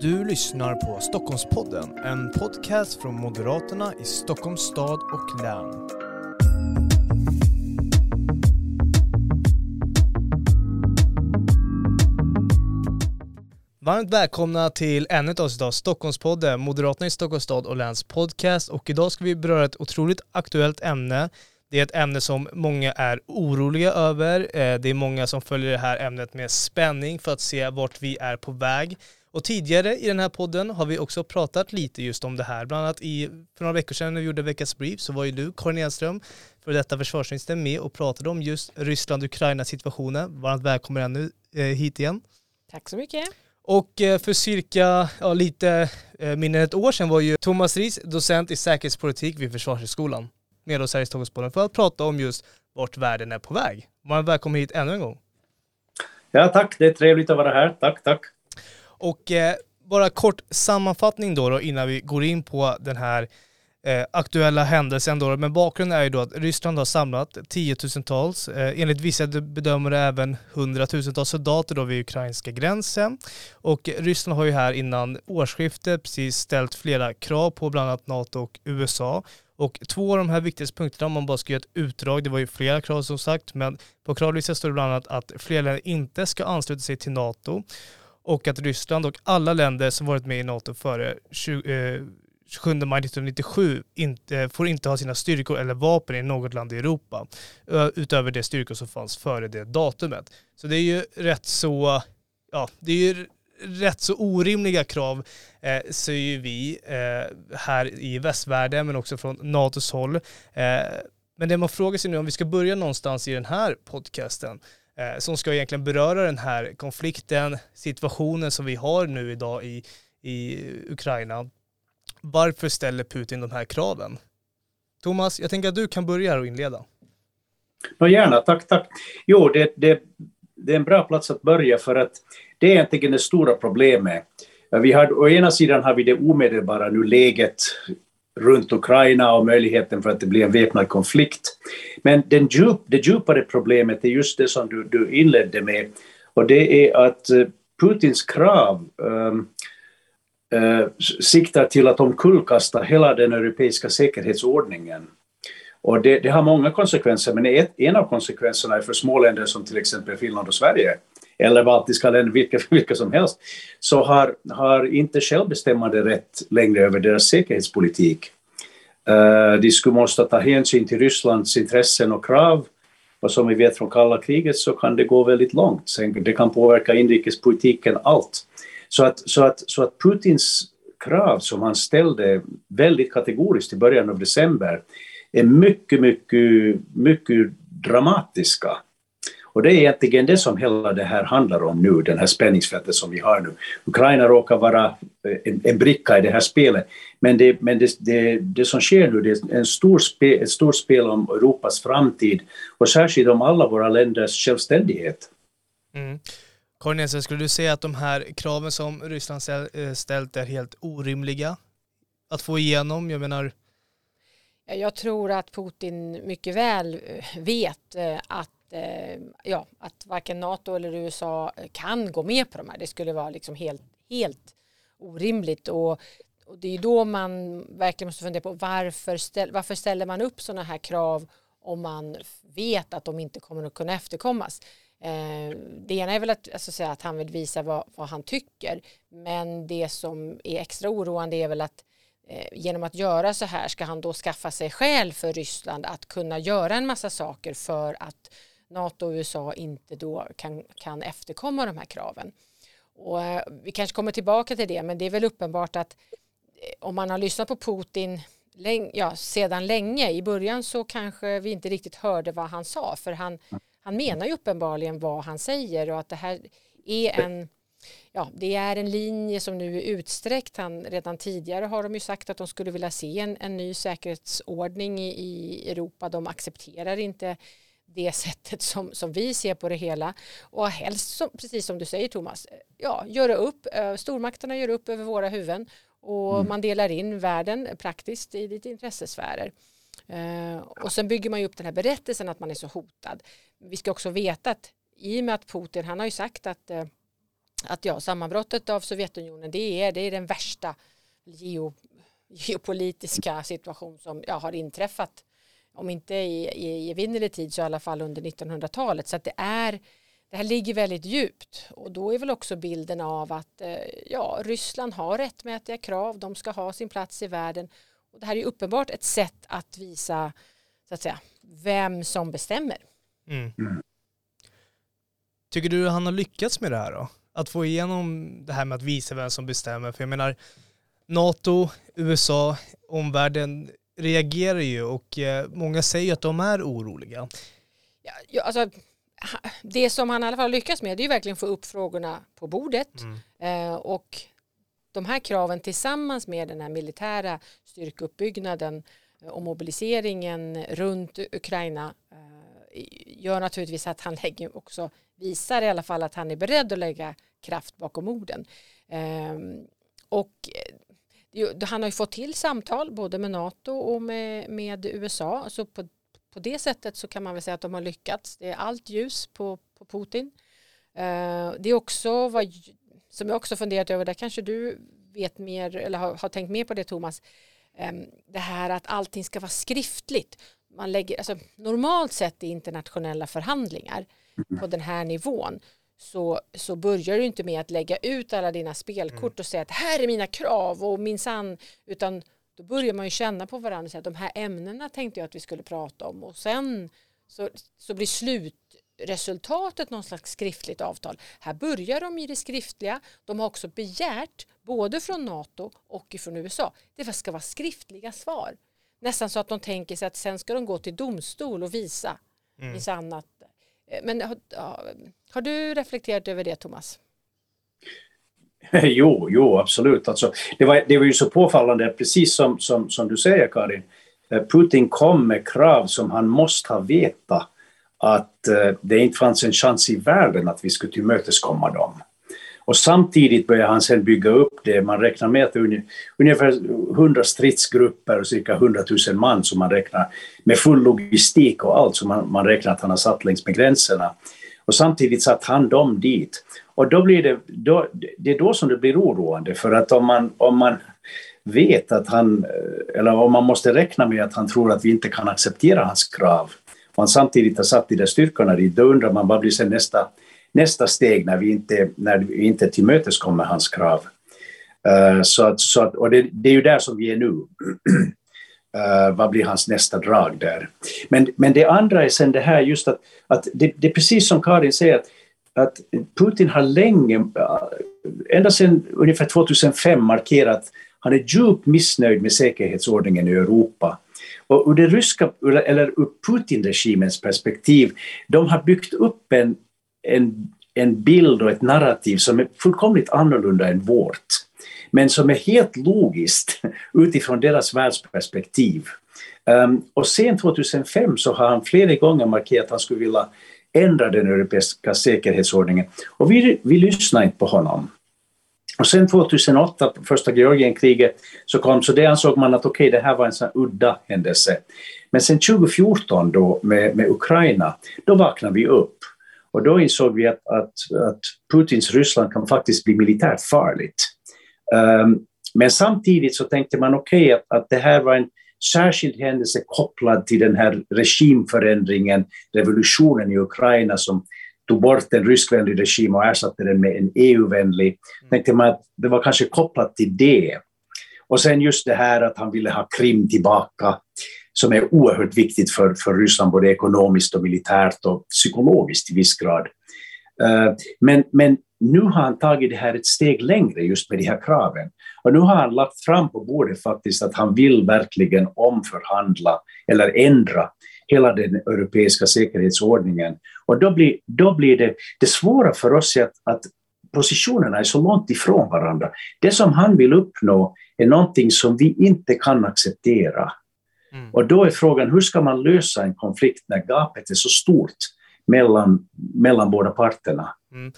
Du lyssnar på Stockholmspodden, en podcast från Moderaterna i Stockholms stad och län. Varmt välkomna till ännu ett avsnitt av Stockholmspodden, Moderaterna i Stockholms stad och läns podcast. Och idag ska vi beröra ett otroligt aktuellt ämne. Det är ett ämne som många är oroliga över. Eh, det är många som följer det här ämnet med spänning för att se vart vi är på väg. Och tidigare i den här podden har vi också pratat lite just om det här. Bland annat i, för några veckor sedan när vi gjorde veckans brief så var ju du, Karin Enström, för detta försvarsminister, med och pratade om just Ryssland-Ukraina situationen. Varmt välkommen ännu eh, hit igen. Tack så mycket. Och eh, för cirka, ja, lite eh, mindre än ett år sedan var ju Thomas Ries docent i säkerhetspolitik vid Försvarshögskolan med oss här i Stockholmspodden för att prata om just vart världen är på väg. Varmt välkommen hit ännu en gång. Ja, tack. Det är trevligt att vara här. Tack, tack. Och eh, bara kort sammanfattning då, då innan vi går in på den här eh, aktuella händelsen då. Men bakgrunden är ju då att Ryssland har samlat tiotusentals, eh, enligt vissa bedömare även hundratusentals soldater då vid ukrainska gränsen. Och Ryssland har ju här innan årsskiftet precis ställt flera krav på bland annat NATO och USA. Och två av de här viktigaste punkterna, om man bara ska göra ett utdrag, det var ju flera krav som sagt, men på kravlistan står det bland annat att fler länder inte ska ansluta sig till NATO och att Ryssland och alla länder som varit med i NATO före 20, eh, 27 maj 1997 inte, får inte ha sina styrkor eller vapen i något land i Europa utöver de styrkor som fanns före det datumet. Så det är ju rätt så, ja, det är ju rätt så orimliga krav eh, säger vi eh, här i västvärlden men också från NATOs håll. Eh, men det man frågar sig nu om vi ska börja någonstans i den här podcasten eh, Eh, som ska egentligen beröra den här konflikten, situationen som vi har nu idag i, i Ukraina. Varför ställer Putin de här kraven? Thomas, jag tänker att du kan börja här och inleda. Ja, gärna, tack, tack. Jo, det, det, det är en bra plats att börja för att det är egentligen det stora problemet. Vi har, å ena sidan har vi det omedelbara nu läget runt Ukraina och möjligheten för att det blir en väpnad konflikt. Men den djup, det djupare problemet är just det som du, du inledde med och det är att eh, Putins krav um, uh, siktar till att omkullkasta hela den europeiska säkerhetsordningen. Och det, det har många konsekvenser, men ett, en av konsekvenserna är för små länder som till exempel Finland och Sverige eller baltiska länder, vilka, vilka som helst, så har, har inte självbestämmande rätt längre över deras säkerhetspolitik. Uh, de skulle måste ta hänsyn till Rysslands intressen och krav. Och som vi vet från kalla kriget så kan det gå väldigt långt. Sen, det kan påverka inrikespolitiken, allt. Så att, så, att, så att Putins krav som han ställde väldigt kategoriskt i början av december är mycket, mycket, mycket dramatiska. Och det är egentligen det som hela det här handlar om nu, den här spänningsfältet som vi har nu. Ukraina råkar vara eh, en, en bricka i det här spelet, men det, men det, det, det som sker nu det är en stor spe, ett stort spel om Europas framtid och särskilt om alla våra länders självständighet. Mm. Karin skulle du säga att de här kraven som Ryssland eh, ställt är helt orimliga att få igenom? Jag menar... Jag tror att Putin mycket väl eh, vet att Eh, ja, att varken NATO eller USA kan gå med på de här. Det skulle vara liksom helt, helt orimligt. Och, och det är då man verkligen måste fundera på varför, ställ, varför ställer man upp sådana här krav om man vet att de inte kommer att kunna efterkommas. Eh, det ena är väl att, alltså, säga att han vill visa vad, vad, han tycker men det som är extra oroande är väl att eh, genom att göra så här ska han då skaffa sig skäl för Ryssland att kunna göra en massa saker för att NATO och USA inte då kan, kan efterkomma de här kraven. Och eh, vi kanske kommer tillbaka till det, men det är väl uppenbart att eh, om man har lyssnat på Putin ja, sedan länge, i början så kanske vi inte riktigt hörde vad han sa, för han, han menar ju uppenbarligen vad han säger och att det här är en Ja, det är en linje som nu är utsträckt. Han, redan tidigare har de ju sagt att de skulle vilja se en, en ny säkerhetsordning i, i Europa. De accepterar inte det sättet som, som vi ser på det hela och helst, som, precis som du säger Thomas, ja, göra upp, eh, stormakterna gör upp över våra huvuden och mm. man delar in världen praktiskt i lite intressesfärer. Uh, och sen bygger man ju upp den här berättelsen att man är så hotad. Vi ska också veta att i och med att Putin, han har ju sagt att att ja, sammanbrottet av Sovjetunionen det är, det är den värsta geo, geopolitiska situation som ja, har inträffat om inte i, i, i evinnerlig tid så i alla fall under 1900-talet så att det är det här ligger väldigt djupt och då är väl också bilden av att eh, ja, Ryssland har rättmätiga krav, de ska ha sin plats i världen och det här är uppenbart ett sätt att visa så att säga, vem som bestämmer. Mm. Mm. Tycker du han har lyckats med det här då? Att få igenom det här med att visa vem som bestämmer. För jag menar, NATO, USA, omvärlden reagerar ju och eh, många säger att de är oroliga. Ja, alltså, det som han i alla fall lyckas med det är ju verkligen få upp frågorna på bordet mm. Eh, och de här kraven tillsammans med den här militära styrkeuppbyggnaden och mobiliseringen runt Ukraina eh, gör naturligtvis att han lägger också visar i alla fall att han är beredd att lägga kraft bakom orden. Ehm, och han har ju fått till samtal både med NATO och med, med USA. Så på, på det sättet så kan man väl säga att de har lyckats. Det är allt ljus på, på Putin. Ehm, det är också vad som jag också funderat över, där kanske du vet mer eller har, har tänkt mer på det Thomas. Ehm, det här att allting ska vara skriftligt. Man lägger, alltså, normalt sett i internationella förhandlingar på den här nivån så, så börjar du inte med att lägga ut alla dina spelkort mm. och säga att här är mina krav och minsann utan då börjar man ju känna på varandra och säga att de här ämnena tänkte jag att vi skulle prata om och sen så, så blir slutresultatet någon slags skriftligt avtal. Här börjar de i det skriftliga. De har också begärt både från NATO och från USA. Det ska vara skriftliga svar. Nästan så att de tänker sig att sen ska de gå till domstol och visa mm. minsann att Eh, men har, har du reflekterat över det Thomas? Jo, jo absolut. Alltså, det, var, det var ju så påfallande, precis som, som, som du säger Karin, eh, Putin kom med krav som han måste ha vetat att eh, det inte fanns en chans i världen att vi skulle tillmöteskomma dem. Och samtidigt börjar han sen bygga upp det. Man räknar med att det är ungefär 100 stridsgrupper och cirka 100 000 man som man räknar med full logistik och allt som man, man räknar att han har satt längs med gränserna. Och samtidigt satt han dem dit. Och då blir det, då, det är då som det blir oroande för att om man, om man vet att han, eller om man måste räkna med att han tror att vi inte kan acceptera hans krav och han samtidigt har satt de där styrkorna dit, då undrar man vad blir sen nästa nästa steg när vi inte, när vi inte tillmöteskommer hans krav. Uh, så att, så att, och det, det, är ju där som vi är nu. Uh, vad blir hans nästa drag där? Men, men det andra är sen det här just att, att det, det är precis som Karin säger, att, att Putin har länge, eh, ända sedan ungefär 2005 markerat att han är djupt missnöjd med säkerhetsordningen i Europa. Och ur det ryska, eller ur Putin-regimens perspektiv, de har byggt upp en en, en bild och ett narrativ som är fullkomligt annorlunda än vårt men som är helt logiskt utifrån deras världsperspektiv. Um, och sen 2005 så har han flera gånger markerat att han skulle vilja ändra den europeiska säkerhetsordningen. Och vi, vi lyssnade inte på honom. Och sen 2008, första Georgienkriget, så kom, så det ansåg man att okej, okay, det här var en sån udda händelse. Men sen 2014 då med, med Ukraina, då vaknade vi upp. Och då insåg vi att, att, att Putins Ryssland kan faktiskt bli militärt farligt. Um, men samtidigt så tänkte man okej okay, att, att det här var en särskild händelse kopplad till den här regimförändringen, revolutionen i Ukraina som tog bort en ryskvänlig regim och ersatte den med en EU-vänlig. Mm. tänkte man att det var kanske kopplat till det. Och sen just det här att han ville ha Krim tillbaka som är oerhört viktigt för, för Ryssland, både ekonomiskt och militärt och psykologiskt till viss grad. Eh, men, men nu har han tagit det här ett steg längre just med de här kraven. Och nu har han lagt fram på bordet faktiskt att han vill verkligen omförhandla eller ändra hela den europeiska säkerhetsordningen. Och då blir, då blir det, det svåra för oss är att, att positionerna är så långt ifrån varandra. Det som han vill uppnå är någonting som vi inte kan acceptera. Mm. Och då är frågan, hur ska man lösa en konflikt när gapet är så stort mellan, mellan båda parterna? Mm.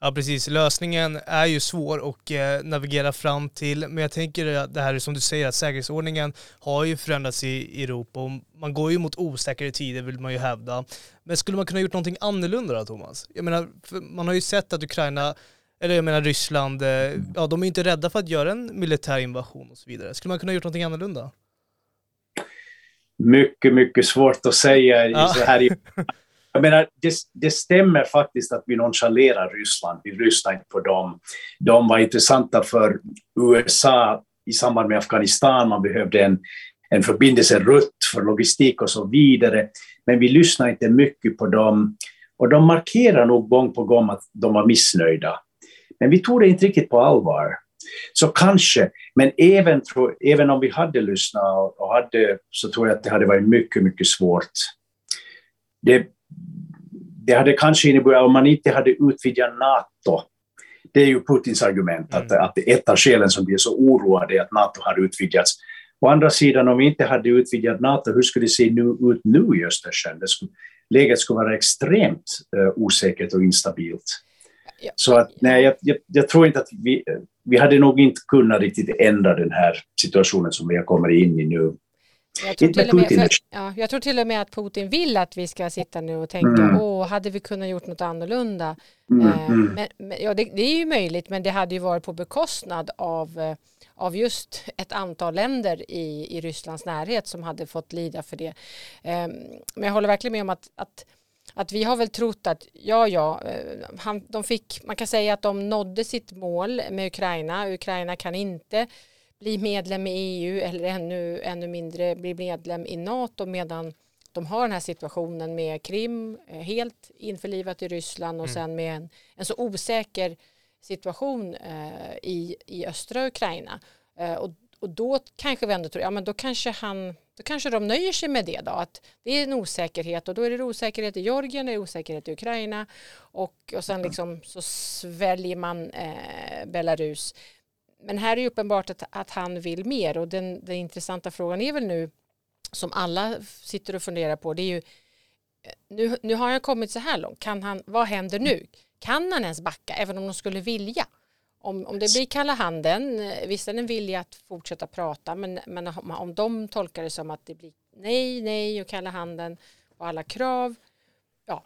Ja precis, lösningen är ju svår att eh, navigera fram till, men jag tänker att det här som du säger, att säkerhetsordningen har ju förändrats i Europa och man går ju mot osäkrare tider vill man ju hävda. Men skulle man kunna gjort någonting annorlunda då Thomas? Jag menar, man har ju sett att Ukraina eller jag menar Ryssland, eh, ja de är inte rädda för att göra en militär invasion och så vidare. Skulle man kunna gjort någonting annorlunda? Mycket, mycket svårt att säga ja. så här. Jag menar, det, det, stämmer faktiskt att vi nonchalerar Ryssland. Vi lyssnar inte på dem. De var intressanta för USA i samband med Afghanistan. Man behövde en, en förbindelserutt för logistik och så vidare. Men vi lyssnar inte mycket på dem. Och de markerar nog gång på gång att de var missnöjda. Men vi tog det inte riktigt på allvar. Så kanske, men även, även om vi hade lyssnat och hade, så tror jag att det hade varit mycket, mycket svårt. Det, det hade kanske inneburit, om man inte hade utvidgat NATO, det är ju Putins argument, mm. att, att ett av skälen som blir så oroade är att NATO har utvidgats. Å andra sidan, om vi inte hade utvidgat NATO, hur skulle det se nu, ut nu i Östersjön? Det skulle, läget skulle vara extremt uh, osäkert och instabilt. Ja. Så att, nej, jag, jag, jag, tror inte att vi, vi hade nog inte kunnat riktigt ändra den här situationen som vi har kommit in i nu. Jag tror, till och med, för, ja, jag tror till och med att Putin vill att vi ska sitta nu och tänka, mm. åh, hade vi kunnat gjort något annorlunda? Mm, eh, mm. Men, men, ja, det, det, är ju möjligt, men det hade ju varit på bekostnad av, eh, av just ett antal länder i, i Rysslands närhet som hade fått lida för det. Eh, men jag håller verkligen med om att, att att vi har väl trott att ja, ja, eh, han, de fick, man kan säga att de nådde sitt mål med Ukraina. Ukraina kan inte bli medlem i EU eller ännu, ännu mindre bli medlem i NATO medan de har den här situationen med Krim eh, helt införlivat i Ryssland och mm. sen med en, en, så osäker situation eh, i, i östra Ukraina. Eh, och, och då kanske vi ändå tror, ja men då kanske han då kanske de nöjer sig med det då, att det är en osäkerhet och då är det osäkerhet i Georgien, det är osäkerhet i Ukraina och, och sen liksom så sväljer man eh, Belarus. Men här är det uppenbart att, att han vill mer och den, den intressanta frågan är väl nu som alla sitter och funderar på det är ju eh, nu, nu har han kommit så här långt, kan han, vad händer nu? Kan han ens backa även om de skulle vilja? Om, om det blir kalla handen, eh, visst är det en vilja att fortsätta prata, men, men om de tolkar det som att det blir nej, nej och kalla handen och alla krav, ja,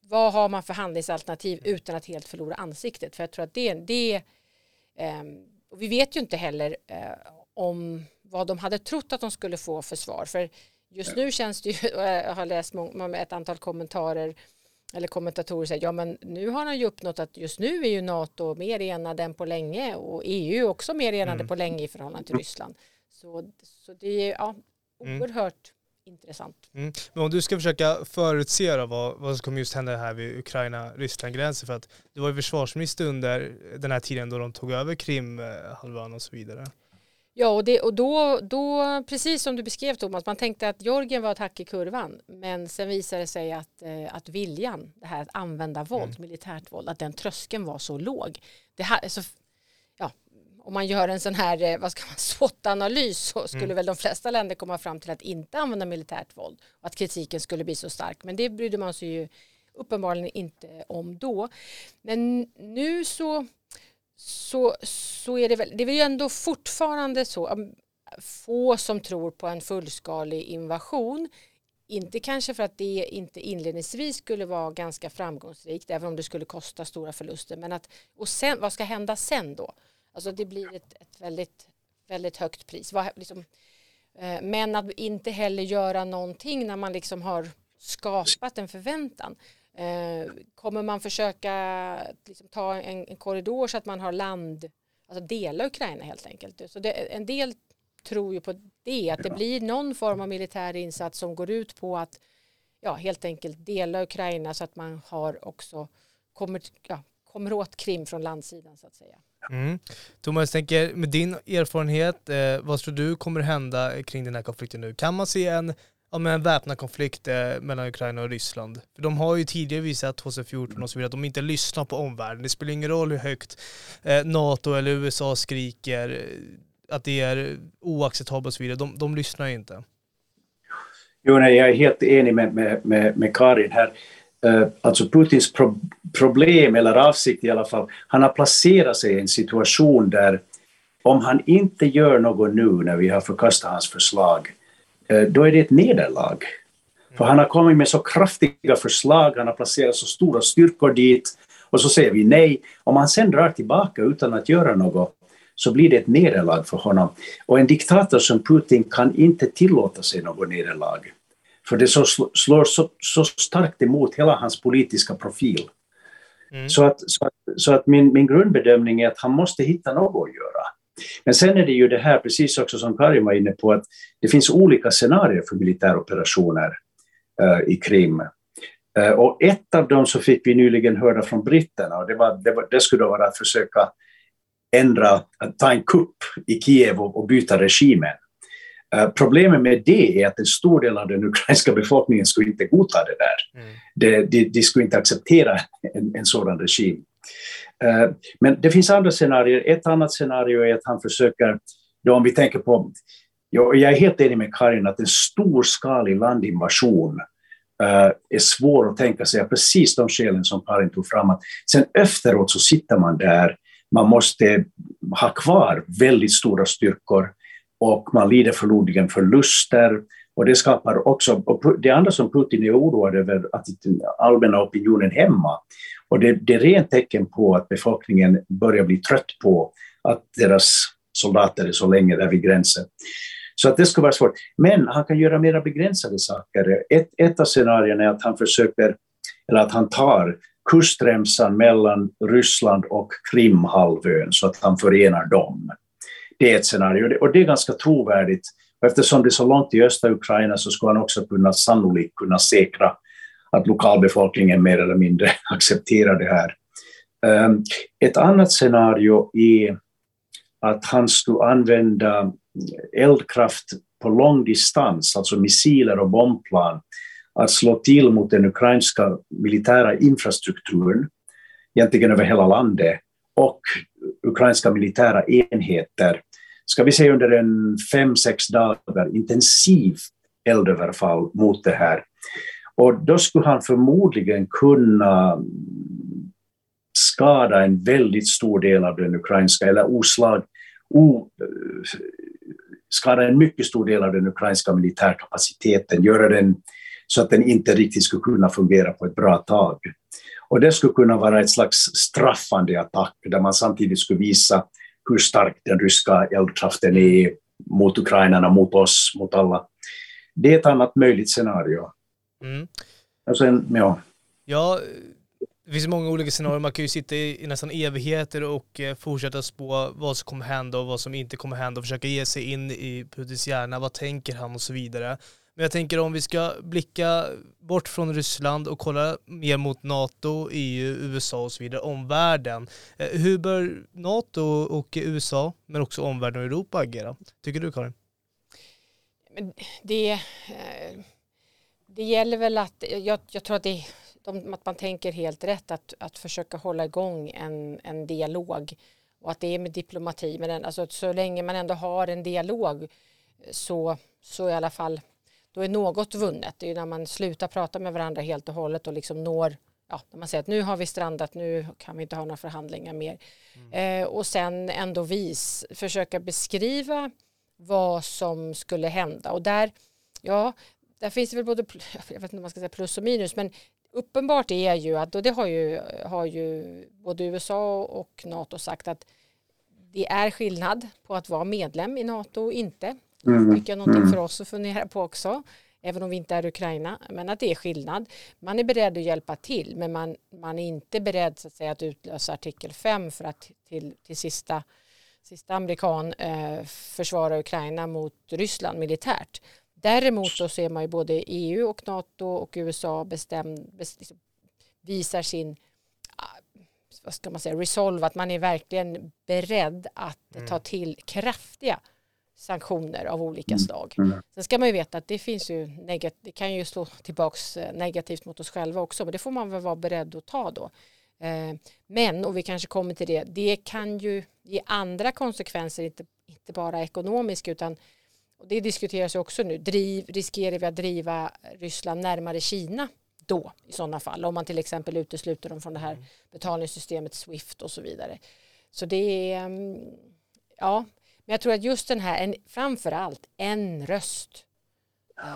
vad har man för handlingsalternativ utan att helt förlora ansiktet? För jag tror att det, det eh, och vi vet ju inte heller eh, om vad de hade trott att de skulle få för svar, för just nu känns det ju, jag har läst ett antal kommentarer eller kommentatorer säger ja men nu har han ju uppnått att just nu är ju NATO mer enade än på länge och EU också mer enade mm. på länge i förhållande till Ryssland. Så, så det är ja, mm. oerhört mm. intressant. Mm. Men om du ska försöka förutse då, vad, vad som kommer just hända här vid Ukraina-Ryssland-gränsen för att du var ju försvarsminister under den här tiden då de tog över Krimhalvön och så vidare. Ja, och, det, och då, då, precis som du beskrev Thomas, man tänkte att Georgien var ett hack i kurvan, men sen visade det sig att, eh, att viljan, det här att använda våld, mm. militärt våld, att den tröskeln var så låg. Det här, så, ja, om man gör en sån här, eh, vad ska man, SWOT-analys så skulle mm. väl de flesta länder komma fram till att inte använda militärt våld och att kritiken skulle bli så stark, men det brydde man sig ju uppenbarligen inte om då. Men nu så så, så är det väl, det är ju ändå fortfarande så, få som tror på en fullskalig invasion. Inte kanske för att det inte inledningsvis skulle vara ganska framgångsrikt, även om det skulle kosta stora förluster. Men att, och sen, vad ska hända sen då? Alltså det blir ett, ett väldigt, väldigt högt pris. Liksom, eh, men att inte heller göra någonting när man liksom har skapat en förväntan. Eh, kommer man försöka liksom, ta en, en, korridor så att man har land, alltså dela Ukraina helt enkelt. Så det, en del tror ju på det, att det blir någon form av militär insats som går ut på att ja, helt enkelt dela Ukraina så att man har också kommer, ja, kommer åt Krim från landsidan så att säga. Mm. Thomas, tänker med din erfarenhet, eh, vad tror du kommer hända kring den här konflikten nu? Kan man se en ja, men en väpnad konflikt eh, mellan Ukraina och Ryssland. För de har ju tidigare visat 2014 och så vidare att de inte lyssnar på omvärlden. Det spelar ingen roll hur högt eh, NATO eller USA skriker eh, att det är oacceptabelt och så vidare. De, de lyssnar ju inte. Jo, nej, jag är helt enig med, med, med, med Karin här. Uh, alltså Putins pro problem, eller avsikt i alla fall, han har placerat sig i en situation där om han inte gör något nu när vi har förkastat hans förslag, då är det ett nederlag. För han har kommit med så kraftiga förslag, han har placerat så stora styrkor dit Och så säger vi nej. Om han sen drar tillbaka utan att göra något så blir det ett nederlag för honom. Och en diktator som Putin kan inte tillåta sig något nederlag. För det så slår så, så starkt emot hela hans politiska profil. Mm. Så, att, så, att, så att min, min grundbedömning är att han måste hitta något att göra. Men sen är det ju det här, precis också som Karin var inne på, att det finns olika scenarier för militäroperationer uh, i Krim. Uh, och ett av dem så fick vi nyligen höra från britterna och det, var, det, var, det skulle vara att försöka ändra, att ta en kupp i Kiev och, och byta regimen. Uh, problemet med det är att en stor del av den ukrainska befolkningen skulle inte godta det där. Mm. De, de, de, skulle inte acceptera en, en sådan regim. Eh, men det finns andra scenarier. Ett annat scenario är att han försöker, då om vi tänker på, jag, är helt enig med Karin att en storskalig landinvasion eh, är svår att tänka sig av precis de skälen som Karin tog fram. Att sen efteråt så sitter man där, man måste ha kvar väldigt stora styrkor och man lider förmodligen förluster. Och det skapar också, och det andra som Putin är oroad över, att den allmänna opinionen hemma. Och det, det är rent tecken på att befolkningen börjar bli trött på att deras soldater är så länge där vid gränsen. Så att det ska vara svårt. Men han kan göra mer begränsade saker. Ett, ett av scenarierna är att han försöker, eller att han tar kustremsan mellan Ryssland och Krimhalvön så att han förenar dem. Det är ett scenario och det är ganska trovärdigt. Eftersom det är så långt i östra Ukraina så skulle han också kunna sannolikt kunna säkra att lokalbefolkningen mer eller mindre accepterar det här. Ehm, ett annat scenario är att han skulle använda eldkraft på lång distans, alltså missiler och bombplan, att slå till mot den ukrainska militära infrastrukturen, egentligen över hela landet, och ukrainska militära enheter ska vi säga under en fem, sex dagar intensiv eldöverfall mot det här. Och då skulle han förmodligen kunna skada en väldigt stor del av den ukrainska, eller oslag, o, skada en mycket stor del av den ukrainska militärkapaciteten, göra den så att den inte riktigt skulle kunna fungera på ett bra tag. Och det skulle kunna vara ett slags straffande attack där man samtidigt skulle visa hur stark den ryska eldkraften är mot ukrainarna, mot oss, mot alla. Det är ett annat möjligt scenario. Mm. Och sen, ja. ja, det finns många olika scenarier. Man kan ju sitta i, i nästan evigheter och eh, fortsätta spå vad som kommer hända och vad som inte kommer hända och försöka ge sig in i Putins hjärna. Vad tänker han och så vidare. Men jag tänker om vi ska blicka bort från Ryssland och kolla mer mot NATO, EU, USA och så vidare, omvärlden. Eh, hur bör NATO och USA, men också omvärlden och Europa agera? Tycker du Karin? Det, eh, det gäller väl att, jag, jag tror att, det, att man tänker helt rätt att, att försöka hålla igång en, en dialog och att det är med diplomati, men den, alltså, så länge man ändå har en dialog så, så i alla fall då är något vunnet. Det är när man slutar prata med varandra helt och hållet och liksom når, ja, när man säger att nu har vi strandat, nu kan vi inte ha några förhandlingar mer. Mm. Eh, och sen ändå vis, försöka beskriva vad som skulle hända. Och där, ja, där finns det väl både, jag vet inte om man ska säga plus och minus, men uppenbart är ju att, och det har ju, har ju både USA och NATO sagt att det är skillnad på att vara medlem i NATO och inte. Mm. Tycker jag någonting mm. för oss att fundera på också. Även om vi inte är Ukraina. Men att det är skillnad. Man är beredd att hjälpa till. Men man, man är inte beredd så att, säga, att utlösa artikel 5 för att till, till sista, sista amerikan eh, försvara Ukraina mot Ryssland militärt. Däremot så ser man ju både EU och NATO och USA bestäm, best, liksom, visar sin ah, vad ska man säga, resolve, att man är verkligen beredd att mm. ta till kraftiga sanktioner av olika mm. slag. Mm. Sen ska man ju veta att det finns ju negat det kan ju slå tillbaks eh, negativt mot oss själva också, men det får man väl vara beredd att ta då. Eh, men, och vi kanske kommer till det, det kan ju ge andra konsekvenser, inte, inte bara ekonomiska, utan och det diskuteras också nu, driv, riskerar vi att driva Ryssland närmare Kina då i sådana fall, om man till exempel utesluter dem från det här betalningssystemet Swift och så vidare. Så det är, mm, ja, men jag tror att just den här, en, framför allt en röst.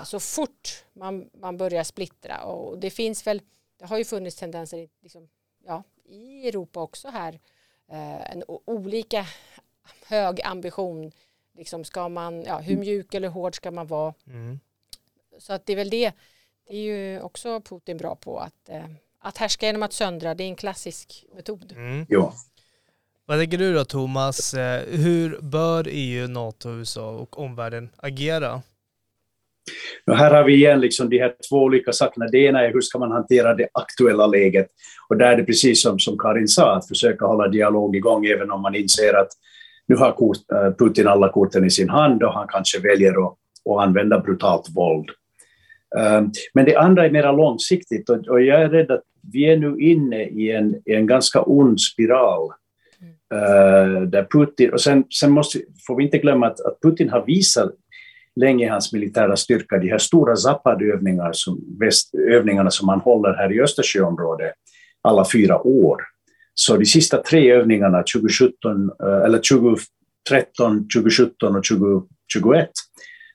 Så fort man, man börjar splittra och det finns väl, det har ju funnits tendenser liksom, ja, i Europa också här eh, en olika hög ambition. Liksom ska man, ja, hur mjuk eller hård ska man vara? Mm. Så att det är väl det. Det är ju också Putin bra på att, eh, att härska genom att söndra. Det är en klassisk metod. Mm. Ja. Vad tänker du då Thomas? Eh, hur bör EU, NATO, USA och omvärlden agera? Och här har vi igen liksom de här två olika sakerna. Det ena är hur ska man hantera det aktuella läget? Och där är det precis som, som Karin sa, att försöka hålla dialog igång även om man inser att nu har äh, Putin alla korten i sin hand och han kanske väljer att, att använda brutalt våld. Ähm, men det andra är mer långsiktigt och jag är rädd att vi är nu inne i en, i en ganska ond spiral. Mm. Där Putin, och sen, sen måste, får vi inte glömma att, att Putin har visat länge hans militära styrka, de här stora Zapad-övningarna som, övningarna som han håller här i Östersjöområdet alla fyra år. Så de sista tre övningarna, 2017, eh, eller 2013, 2017 och 2021,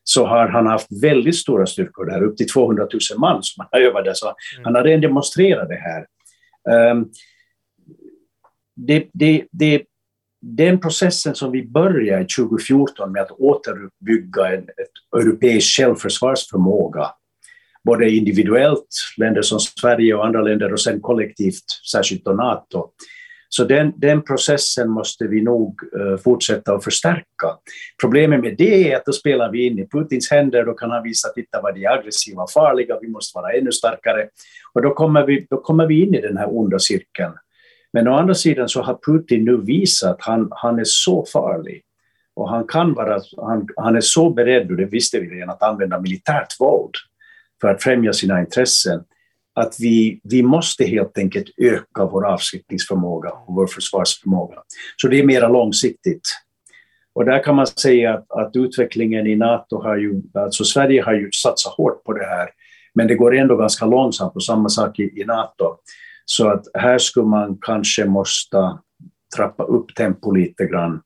så har han haft väldigt stora styrkor där, upp till 200 000 man som han där. Så mm. han har redan demonstrerat det här. Um, det, det, det, den processen som vi började 2014 med att återuppbygga en ett europeisk självförsvarsförmåga, både individuellt, länder som Sverige och andra länder, och sen kollektivt, särskilt då NATO, så den, den processen måste vi nog eh, fortsätta att förstärka. Problemet med det är att då spelar vi in i Putins händer, då kan han visa, titta vad de är aggressiva och farliga, vi måste vara ännu starkare. Och då kommer vi, då kommer vi in i den här onda cirkeln. Men å andra sidan så har Putin nu visat att han, han är så farlig och han, kan vara, han, han är så beredd, och det visste vi redan, att använda militärt våld för att främja sina intressen att vi, vi måste helt enkelt öka vår avskräckningsförmåga och vår försvarsförmåga. Så det är mer långsiktigt. Och där kan man säga att, att, utvecklingen i NATO har ju, alltså Sverige har ju satsat hårt på det här, men det går ändå ganska långsamt och samma sak i, i NATO. Så att här skulle man kanske måste trappa upp tempo lite grann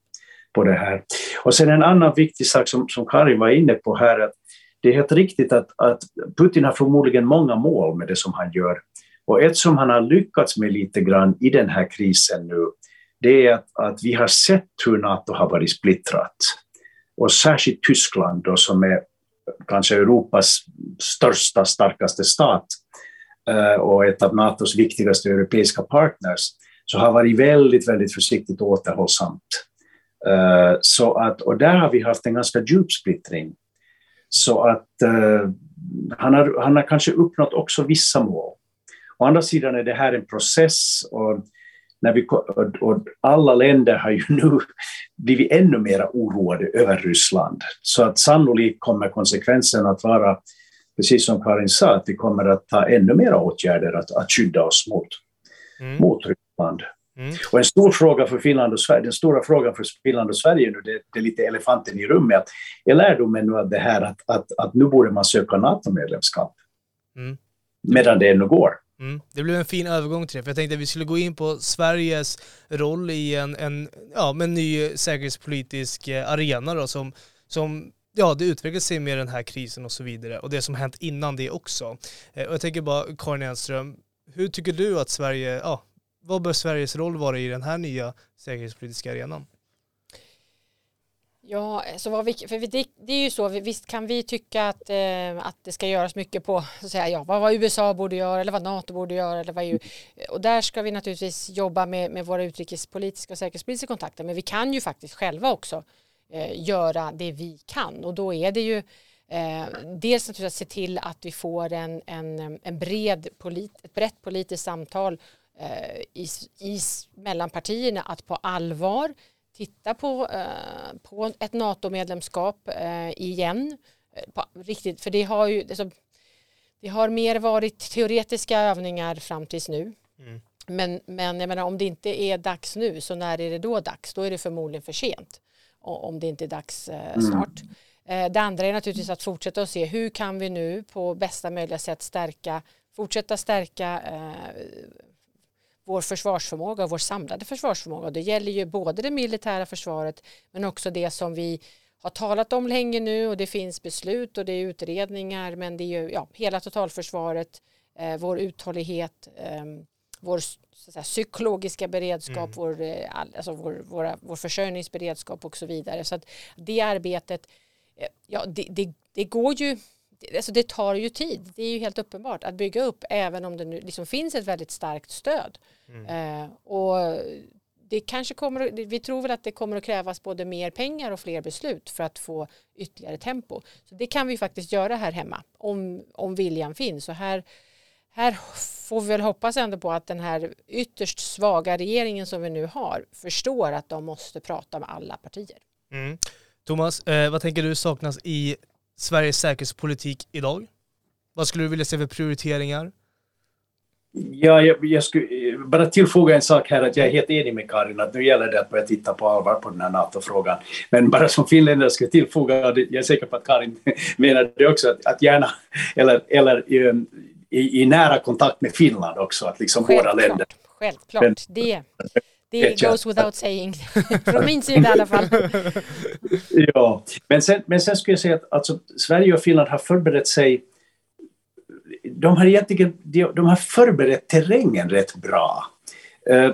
på det här. Och sen en annan viktig sak som, som Karin var inne på här, att det är helt riktigt att, att Putin har förmodligen många mål med det som han gör. Och ett som han har lyckats med lite grann i den här krisen nu, det är att, att vi har sett hur NATO har varit splittrat. Och särskilt Tyskland då, som är kanske Europas största, starkaste stat eh, och ett av NATOs viktigaste europeiska partners, så har varit väldigt, väldigt försiktigt och återhållsamt. Eh, så att, och där har vi haft en ganska djup splittring. Så att eh, han, har, han har kanske uppnått också vissa mål. Å andra sidan är det här en process och, när vi, och, alla länder har ju nu blivit ännu mer oroade över Ryssland. Så att sannolikt kommer konsekvensen att vara, precis som Karin sa, att vi kommer att ta ännu mer åtgärder att, att skydda oss mot, mm. mot Ryssland. Mm. Och en stor fråga för Finland och Sverige, den stora frågan för Finland och Sverige nu, det, det är lite elefanten i rummet, att är lärdomen nu av det här att, att, att nu borde man söka NATO-medlemskap? Mm. Medan det ännu går. Mm. Det blev en fin övergång till det, för jag tänkte att vi skulle gå in på Sveriges roll i en, en, ja, en ny säkerhetspolitisk eh, arena då, som, som ja, det utvecklar sig med den här krisen och så vidare och det som hänt innan det också. Eh, och jag tänker bara, Karin Enström, hur tycker du att Sverige, ja, vad bör Sveriges roll vara i den här nya säkerhetspolitiska arenan? Ja, så vad vi, för det, det, är ju så, visst kan vi tycka att, eh, att det ska göras mycket på så att säga, ja, vad, vad USA borde göra eller vad NATO borde göra. Eller vad EU, och där ska vi naturligtvis jobba med, med våra utrikespolitiska och säkerhetspolitiska kontakter. Men vi kan ju faktiskt själva också eh, göra det vi kan och då är det ju eh, dels naturligtvis att se till att vi får en, en, en bred polit, ett brett politiskt samtal i, i, mellan partierna att på allvar titta på, eh, på ett NATO-medlemskap eh, igen. På, riktigt, för det har ju alltså, det har mer varit teoretiska övningar fram tills nu. Mm. Men, men jag menar, om det inte är dags nu, så när är det då dags? Då är det förmodligen för sent. Om det inte är dags eh, mm. snart. Mm. det andra är naturligtvis att fortsätta att se hur kan vi nu på bästa möjliga sätt stärka, fortsätta stärka eh, vår försvarsförmåga och vår samlade försvarsförmåga. Det gäller ju både det militära försvaret men också det som vi har talat om länge nu och det finns beslut och det är utredningar men det är ju ja, hela totalförsvaret, eh, vår uthållighet, eh, vår säga, psykologiska beredskap, mm. vår, eh, alltså vår, våra, vår försörjningsberedskap och så vidare. Så att det arbetet, eh, ja det, det, det går ju Alltså det tar ju tid, det är ju helt uppenbart att bygga upp även om det nu liksom finns ett väldigt starkt stöd. Mm. Eh, och det kanske kommer, vi tror väl att det kommer att krävas både mer pengar och fler beslut för att få ytterligare tempo. Så det kan vi faktiskt göra här hemma om, om viljan finns. Och här, här får vi väl hoppas ändå på att den här ytterst svaga regeringen som vi nu har förstår att de måste prata med alla partier. Mm. Thomas, eh, vad tänker du saknas i Sveriges säkerhetspolitik idag? Vad skulle du vilja se för prioriteringar? Ja, jag, jag skulle bara tillfoga en sak här att jag är helt enig med Karin att nu gäller det att börja titta på allvar på den här NATO-frågan. Men bara som finländare ska jag tillfoga, jag är säker på att Karin menar det också, att, att gärna, eller, eller i, i, nära kontakt med Finland också, att liksom självklart, båda länder. Självklart, men, det, det goes without saying, från min sida i alla fall. ja, men sen, men sen skulle jag säga att alltså, Sverige och Finland har förberett sig de har egentligen de har förberett terrängen rätt bra. Uh,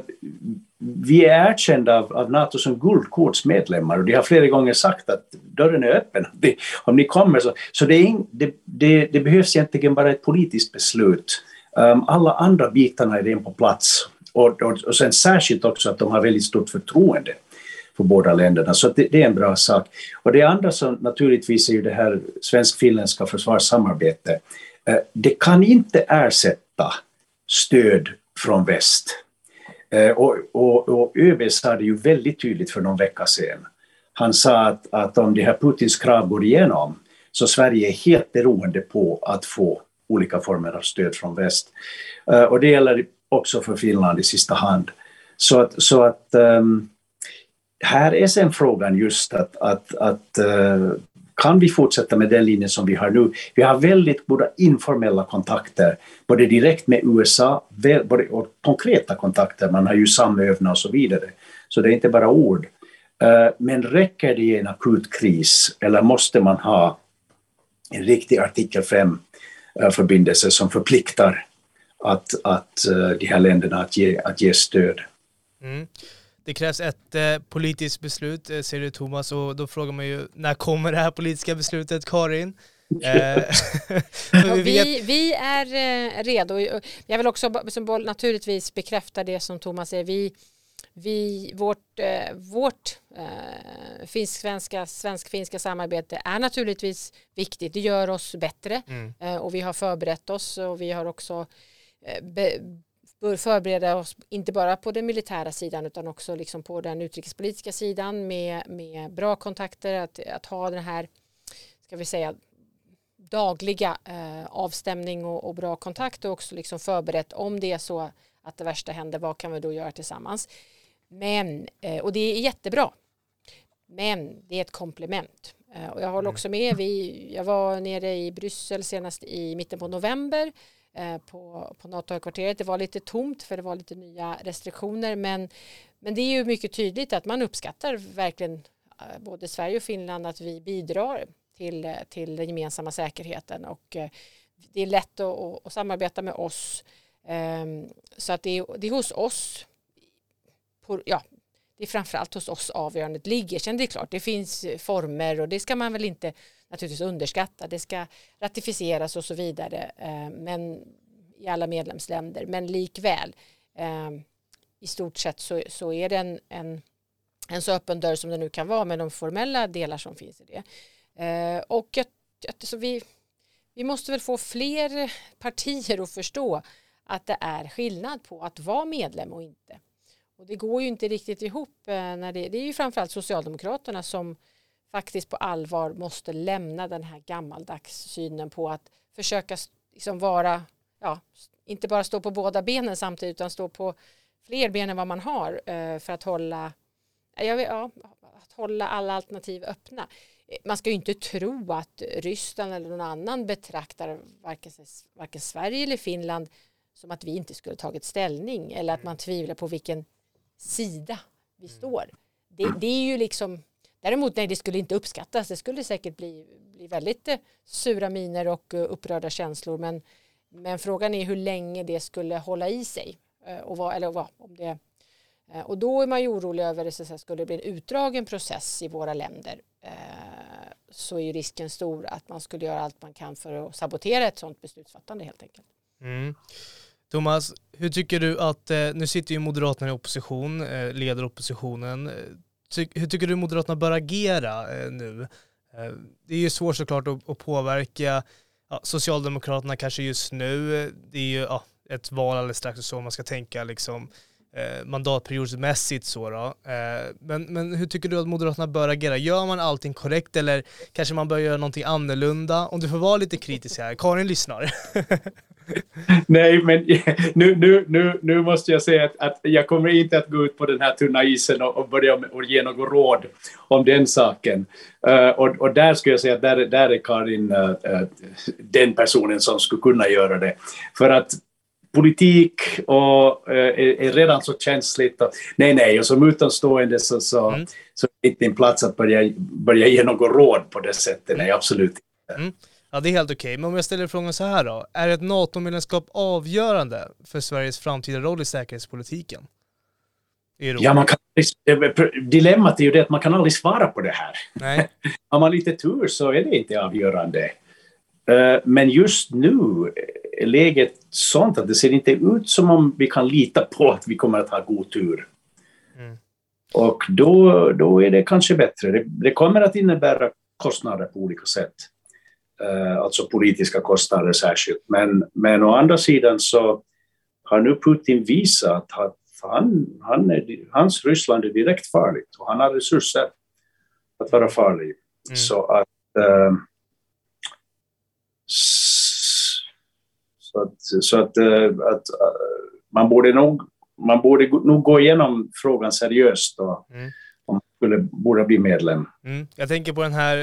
vi är erkända av, av NATO som guldkortsmedlemmar och de har flera gånger sagt att dörren är öppen om ni kommer. Så, så det, in, det, det, det, behövs egentligen bara ett politiskt beslut. Um, alla andra bitarna är redan på plats. Och, och, och sen särskilt också att de har väldigt stort förtroende för båda länderna. Så det, det, är en bra sak. Och det andra som naturligtvis är ju det här svensk-finländska försvarssamarbetet. Eh, det kan inte ersätta stöd från väst. Eh, och, och, och ÖB sa det ju väldigt tydligt för någon vecka sedan. Han sa att, att om det här Putins krav går igenom så Sverige är helt beroende på att få olika former av stöd från väst. Eh, och det gäller också för Finland i sista hand. Så att, så att um, här är sen frågan just att, att, att uh, kan vi fortsätta med den linjen som vi har nu? Vi har väldigt goda informella kontakter, både direkt med USA både, och konkreta kontakter. Man har ju samövningar och så vidare. Så det är inte bara ord. Uh, men räcker det i en akut kris eller måste man ha en riktig artikel 5-förbindelse eh, som förpliktar att, att uh, de här länderna att ge, att ge stöd? Mm. Det krävs ett eh, politiskt beslut, eh, säger du Thomas, och då frågar man ju när kommer det här politiska beslutet, Karin? Eh, vi, vi, vi, är eh, redo. Jag vill också naturligtvis bekräfta det som Thomas säger. Vi, vi, vårt eh, vårt eh, finsk-svenska, svensk-finska samarbete är naturligtvis viktigt. Det gör oss bättre mm. eh, och vi har förberett oss och vi har också eh, be, bör förbereda oss inte bara på den militära sidan utan också liksom på den utrikespolitiska sidan med, med bra kontakter, att, att ha den här, ska vi säga, dagliga eh, avstämning och, och, bra kontakt och också liksom förberett om det är så att det värsta händer, vad kan vi då göra tillsammans? Men, eh, och det är jättebra, men det är ett komplement. Eh, och jag håller mm. också med, vi, jag var nere i Bryssel senast i mitten på november Eh, Eh, på, på NATO-högkvarteret. Det var lite tomt för det var lite nya restriktioner men, men det är ju mycket tydligt att man uppskattar verkligen eh, både Sverige och Finland att vi bidrar till, eh, till den gemensamma säkerheten och det är lätt att, att samarbeta med oss ehm, så att det är, det är hos oss på, ja, det är framförallt hos oss avgörandet ligger. Sen det är klart, det finns former och det ska man väl inte naturligtvis underskatta. Det ska ratificeras och så vidare eh, men i alla medlemsländer. Men likväl eh, i stort sett så, så är det en, en, en så öppen dörr som det nu kan vara med de formella delar som finns i det. Eh, och jag, så vi, vi måste väl få fler partier att förstå att det är skillnad på att vara medlem och inte. Och det går ju inte riktigt ihop eh, när det, det är ju framförallt Socialdemokraterna som faktiskt på allvar måste lämna den här gammaldags synen på att försöka liksom vara, ja, inte bara stå på båda benen samtidigt utan stå på fler ben än vad man har eh, för att hålla, jag vet, ja, att hålla alla alternativ öppna. Man ska ju inte tro att Ryssland eller någon annan betraktar varken, varken Sverige eller Finland som att vi inte skulle tagit ställning eller att man tvivlar på vilken sida vi mm. står. Det, det är ju liksom Däremot nej, det skulle inte uppskattas. Det skulle säkert bli, bli väldigt eh, sura miner och eh, upprörda känslor. Men, men frågan är hur länge det skulle hålla i sig. Eh, och vad, eller vad, om det eh, och då är man ju orolig över att det skulle bli en utdragen process i våra länder eh, så är ju risken stor att man skulle göra allt man kan för att sabotera ett sådant beslutsfattande helt enkelt. Mm. Thomas, hur tycker du att, nu sitter ju Moderaterna i opposition, leder oppositionen ty hur tycker du Moderaterna bör agera eh, nu? Eh, det är ju svårt såklart att, påverka ja, Socialdemokraterna kanske just nu. Eh, det är ju ja, ett val alldeles strax och så man ska tänka liksom eh, mandatperiodsmässigt så då. Eh, men, men hur tycker du att Moderaterna bör agera? Gör man allting korrekt eller kanske man bör göra någonting annorlunda? Om du får vara lite kritisk här. Karin lyssnar. Nej, men nu, nu, nu, nu måste jag säga att, att jag kommer inte att gå ut på den här tunna isen och, och börja och ge något råd om den saken. Uh, och, och, där skulle jag säga att där, där är Karin uh, uh, den personen som skulle kunna göra det. För att politik och, är, är, redan så känsligt. Och, nej, nej, och som utomstående så, så, mm. så är det inte en plats att börja, börja ge något råd på det sättet. Nej, absolut inte. Mm. Ja, det är helt okej. Men om jag ställer frågan så här då. Är ett NATO-medlemskap avgörande för Sveriges framtida roll i säkerhetspolitiken? Ja, man kan, dilemmat är ju det att man kan aldrig svara på det här. Nej. Har man lite tur så är det inte avgörande. Eh, men just nu är läget sånt att det ser inte ut som om vi kan lita på att vi kommer att ha god tur. Mm. Och då, då är det kanske bättre. Det, det kommer att innebära kostnader på olika sätt. Uh, alltså politiska kostnader särskilt. Men, men å andra sidan så har nu Putin visat att han, han är, hans Ryssland är direkt farligt och han har resurser att vara farlig. Mm. Så att uh, så att, så att, uh, att man borde nog man borde nog gå igenom frågan seriöst och, mm. om man skulle, borde bli medlem. Mm. Jag tänker på den här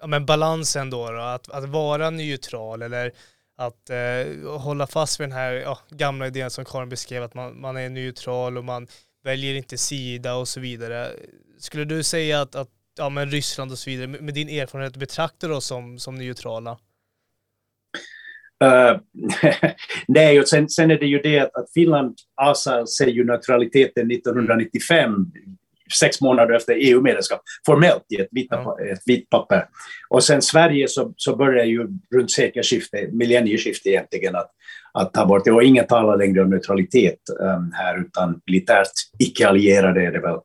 ja, men balansen då, då att, att vara neutral eller att eh, hålla fast vid den här ja, gamla idén som Karin beskrev, att man, man är neutral och man väljer inte sida och så vidare. Skulle du säga att, att ja, men Ryssland och så vidare, med, din erfarenhet, betraktar oss som, som neutrala? Uh, nej, och sen, sen är det ju det att, att Finland avsade sig ju neutraliteten 1995 sex månader efter EU-medlemskap, formellt i ett vitt, ett vitt papper. Och sen Sverige så, så börjar ju runt sekelskiftet, millennieskiftet egentligen, att, att ta bort det. Och ingen talar längre om neutralitet um, här, utan militärt icke-allierade är det väl.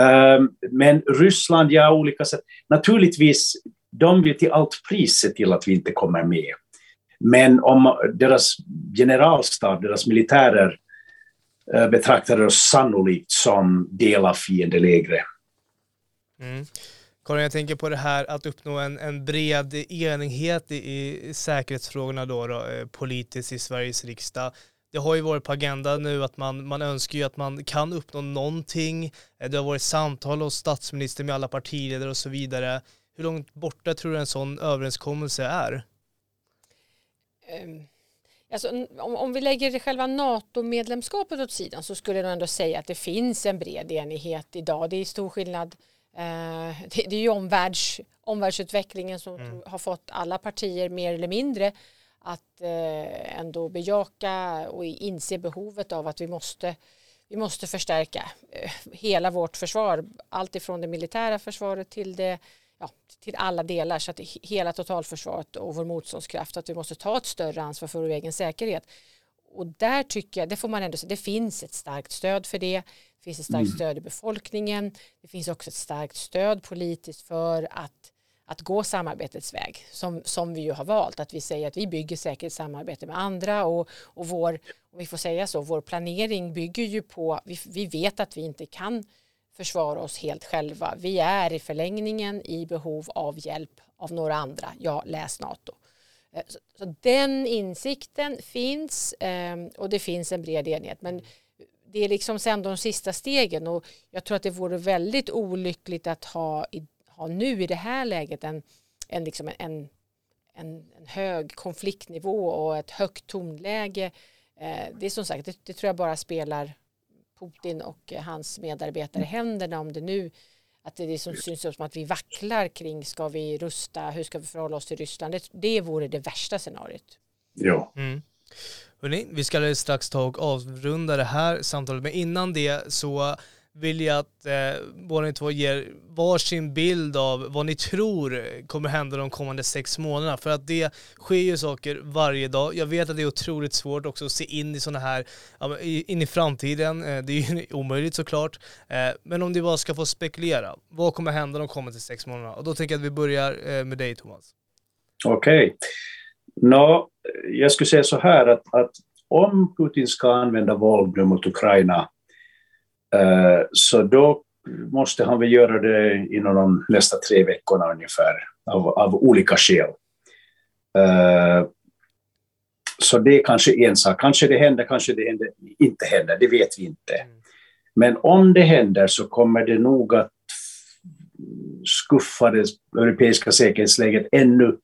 Um, men Ryssland, ja, olika sätt. Naturligtvis, de vill till allt pris se till att vi inte kommer med. Men om deras generalstab, deras militärer, betraktade oss sannolikt som del av fiendelägre. Mm. Karin, jag tänker på det här att uppnå en, en bred enighet i, i säkerhetsfrågorna då, då, eh, politiskt i Sveriges riksdag. Det har ju varit på agendan nu att man, man önskar ju att man kan uppnå någonting. Eh, det har varit samtal hos statsministern med alla partiledare och så vidare. Hur långt borta tror du en sån överenskommelse är? Um Alltså, om, om vi lägger själva NATO-medlemskapet åt sidan så skulle jag ändå säga att det finns en bred enighet idag. Det är stor skillnad. Eh, det, det, är ju omvärlds, omvärldsutvecklingen som mm. har fått alla partier mer eller mindre att eh, ändå bejaka och inse behovet av att vi måste vi måste förstärka eh, hela vårt försvar, allt ifrån det militära försvaret till det ja, till alla delar så att hela totalförsvaret och vår motståndskraft att vi måste ta ett större ansvar för vår egen säkerhet. Och där tycker jag, det får man ändå säga, det finns ett starkt stöd för det. Det finns ett starkt mm. stöd i befolkningen. Det finns också ett starkt stöd politiskt för att, att gå samarbetets väg som, som vi ju har valt. Att vi säger att vi bygger säkerhetssamarbete med andra och, och vår, om vi får säga så, vår planering bygger ju på, vi, vi vet att vi inte kan försvara oss helt själva. Vi är i förlängningen i behov av hjälp av några andra. Ja, läs NATO. Eh, så, så den insikten finns ehm, och det finns en bred enighet. Men det är liksom sen de sista stegen och jag tror att det vore väldigt olyckligt att ha, ha nu i det här läget en, en, liksom en, en, en hög konfliktnivå och ett högt tonläge. Eh, det är som sagt, det, det tror jag bara spelar Putin och hans medarbetare i händerna om det nu att det är som syns som att vi vacklar kring ska vi rusta, hur ska vi förhålla oss till Ryssland. Det, det vore det värsta scenariot. Ja. Mm. Hörrni, vi ska strax ta och avrunda det här samtalet, men innan det så vill jag att eh, båda ni två ger varsin bild av vad ni tror kommer hända de kommande sex månaderna. För att det sker ju saker varje dag. Jag vet att det är otroligt svårt också att se in i sådana här, in i framtiden. Eh, det är ju omöjligt såklart. Eh, men om ni bara ska få spekulera, vad kommer hända de kommande sex månaderna? Och då tänker jag att vi börjar eh, med dig Thomas. Okej. Okay. Jag skulle säga så här att, att om Putin ska använda våld mot Ukraina så då måste han väl göra det inom de nästa tre veckorna ungefär, av, av olika skäl. Uh, så det är kanske en sak. Kanske det händer, kanske det inte händer, det vet vi inte. Mm. Men om det händer så kommer det nog att skuffa det europeiska säkerhetsläget ännu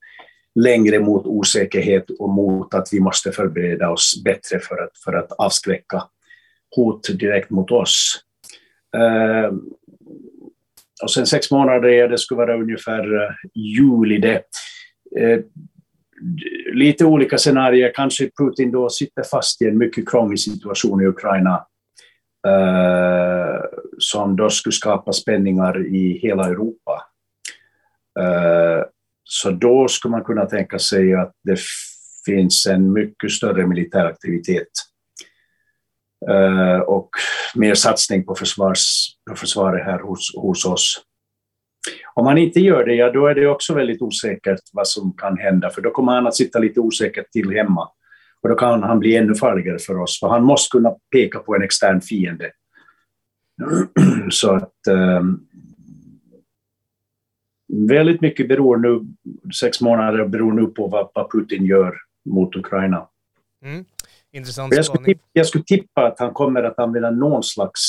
längre mot osäkerhet och mot att vi måste förbereda oss bättre för att, för att avskräcka hot direkt mot oss. Eh, och sen sex månader, det skulle vara ungefär eh, juli det. Eh, lite olika scenarier, kanske Putin då sitter fast i en mycket krånglig situation i Ukraina eh, som då skulle skapa spänningar i hela Europa. Ehm, så då skulle man kunna tänka sig att det finns en mycket större militär aktivitet Eh, och mer satsning på, försvars, på försvaret här hos, hos oss. Om han inte gör det, ja, då är det också väldigt osäkert vad som kan hända, för då kommer han att sitta lite osäkert till hemma. Och då kan han bli ännu farligare för oss, för han måste kunna peka på en extern fiende. Så att um, väldigt mycket beror nu, sex månader beror nu på vad, vad Putin gör mot Ukraina. Mm. Intressant jag skulle, tippa, jag skulle tippa att han kommer att använda någon slags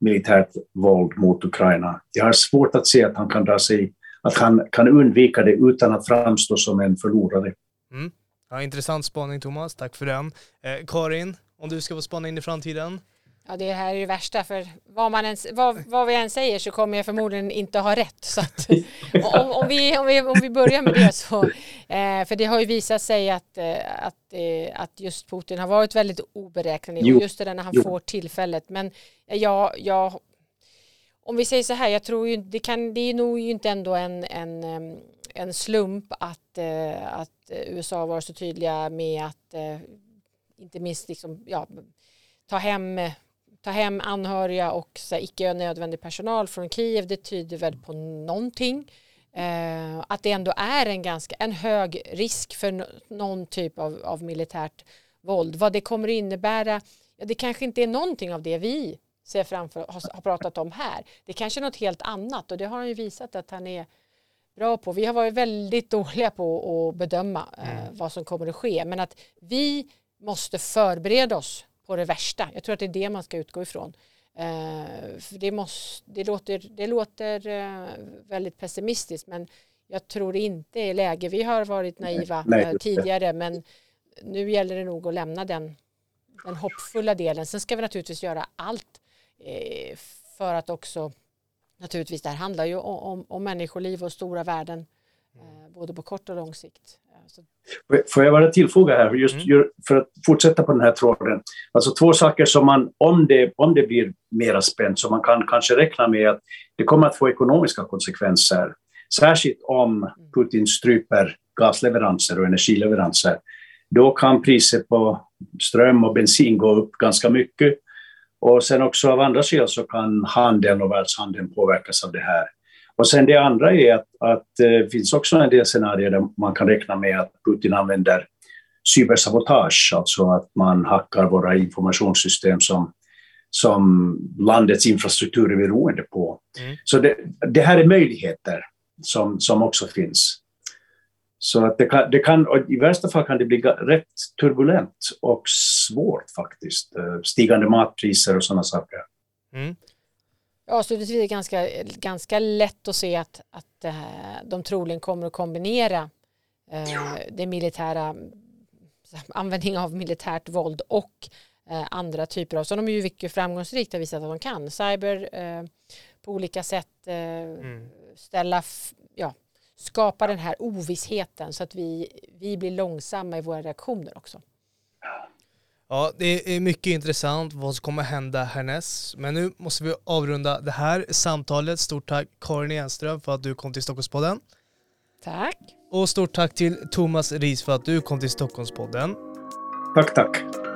militärt våld mot Ukraina. Jag har svårt att se att han kan dra sig, att han kan undvika det utan att framstå som en förlorare. Mm. Ja, intressant spaning Thomas, tack för den. Eh, Karin, om du ska få spana in i framtiden? Ja, det här är det värsta för vad, man ens, vad, vad vi än säger så kommer jag förmodligen inte ha rätt. Så att, om, om, vi, om, vi, om vi börjar med det så, eh, för det har ju visat sig att, eh, att, eh, att just Putin har varit väldigt oberäknelig och just det där när han jo. får tillfället. Men jag, jag, om vi säger så här, jag tror ju det kan, det är nog inte ändå en, en, en slump att, eh, att USA var så tydliga med att eh, inte minst liksom, ja, ta hem ta hem anhöriga och så icke nödvändig personal från Kiev, det tyder väl på någonting. Eh, att det ändå är en ganska en hög risk för någon typ av, av militärt våld. Vad det kommer innebära, ja, det kanske inte är någonting av det vi ser framför, har, har pratat om här. Det kanske är något helt annat och det har han ju visat att han är bra på. Vi har varit väldigt dåliga på att bedöma eh, mm. vad som kommer att ske men att vi måste förbereda oss på det värsta. Jag tror att det är det man ska utgå ifrån. Eh, det, måste, det låter, det låter eh, väldigt pessimistiskt men jag tror inte är läge. Vi har varit naiva Nej. Eh, tidigare men nu gäller det nog att lämna den, den hoppfulla delen. Sen ska vi naturligtvis göra allt för att också naturligtvis det här handlar ju om, om, om människoliv och stora värden eh, både på kort och lång sikt. Så... Får jag bara tillfoga här, just mm. för att fortsätta på den här tråden. Alltså två saker som man, om det, om det blir mera spänt, så man kan kanske räkna med att det kommer att få ekonomiska konsekvenser. Särskilt om. Putin stryper gasleveranser och energileveranser. Då kan priset på ström och bensin gå upp ganska mycket. Och sen också av andra skäl så kan handeln och världshandeln påverkas av det här. Och sen det andra är att, att det eh, finns också en del scenarier där man kan räkna med att Putin använder cybersabotage, alltså att man hackar våra informationssystem som, som landets infrastruktur är beroende på. Mm. Så det, det, här är möjligheter som, som också finns. Så att det kan, det kan, i värsta fall kan det bli rätt turbulent och svårt faktiskt. Eh, stigande matpriser och sådana saker. Mm. Avslutningsvis är det ganska, ganska lätt att se att, att de troligen kommer att kombinera äh, det militära, användning av militärt våld och äh, andra typer av, som de ju mycket framgångsrikt har visat att de kan. Cyber på olika sätt mm. ställa, ja, skapa den här ovissheten så att vi, vi blir långsamma i våra reaktioner också. Ja, det är mycket intressant vad som kommer hända härnäst. Men nu måste vi avrunda det här samtalet. Stort tack Karin Enström för att du kom till Stockholmspodden. Tack. Och stort tack till Thomas Ris för att du kom till Stockholmspodden. Tack, tack.